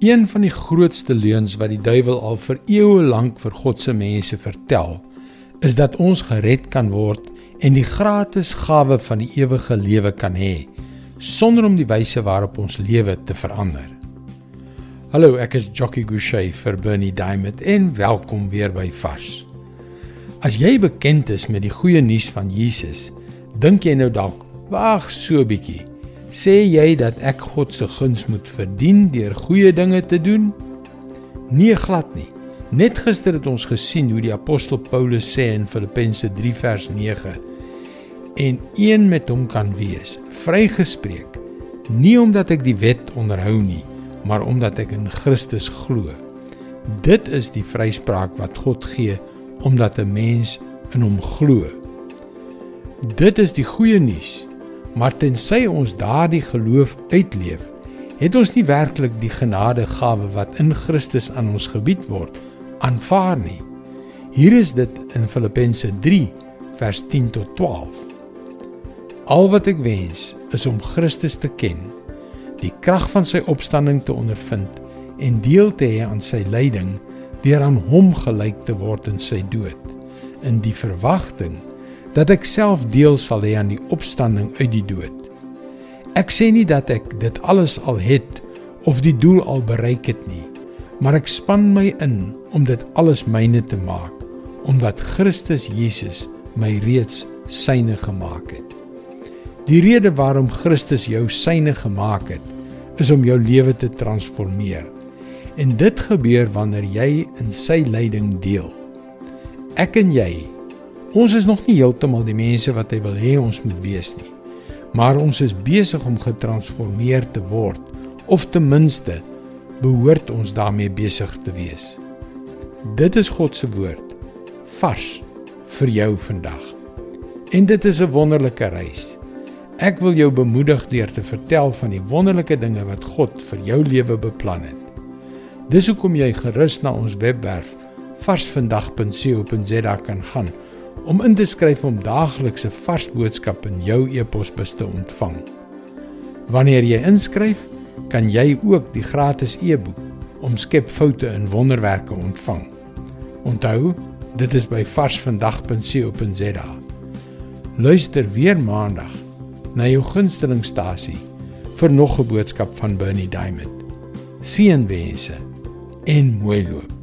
Een van die grootste leuns wat die duiwel al vir eeue lank vir God se mense vertel, is dat ons gered kan word en die gratis gawe van die ewige lewe kan hê sonder om die wyse waarop ons lewe te verander. Hallo, ek is Jockey Gouchee vir Bernie Diamond en welkom weer by Vars. As jy bekend is met die goeie nuus van Jesus, dink jy nou dalk, wag so 'n bietjie. Sê jy dat ek God se guns moet verdien deur goeie dinge te doen? Nee, glad nie. Net gister het ons gesien hoe die apostel Paulus sê in Filippense 3 vers 9 en een met hom kan wees, vrygespreek, nie omdat ek die wet onderhou nie, maar omdat ek in Christus glo. Dit is die vryspraak wat God gee omdat 'n mens in hom glo. Dit is die goeie nuus. Maar tensy ons daardie geloof uitleef, het ons nie werklik die genadegawe wat in Christus aan ons gebied word aanvaar nie. Hier is dit in Filippense 3 vers 10 tot 12. Al wat ek wens is om Christus te ken, die krag van sy opstanding te ondervind en deel te hê aan sy lyding deur aan hom gelyk te word in sy dood in die verwagting dat ek self deel sal hê aan die opstanding uit die dood. Ek sê nie dat ek dit alles al het of die doel al bereik het nie, maar ek span my in om dit alles myne te maak, omdat Christus Jesus my reeds syne gemaak het. Die rede waarom Christus jou syne gemaak het, is om jou lewe te transformeer. En dit gebeur wanneer jy in sy lyding deel. Ek en jy Ons is nog nie heeltemal die mense wat hy wil hê ons moet wees nie. Maar ons is besig om getransformeer te word of ten minste behoort ons daarmee besig te wees. Dit is God se woord vars vir jou vandag. En dit is 'n wonderlike reis. Ek wil jou bemoedig deur te vertel van die wonderlike dinge wat God vir jou lewe beplan het. Dis hoekom jy gerus na ons webwerf varsvandag.co.za kan gaan om in te skryf om daaglikse vars boodskappe in jou e-posbus te ontvang. Wanneer jy inskryf, kan jy ook die gratis e-boek Omskep foute in wonderwerke ontvang. Onthou, dit is by varsvandag.co.za. Luister weer maandag na jou gunstelingstasie vir nog 'n boodskap van Bernie Diamond. Seënwense en mooi loop.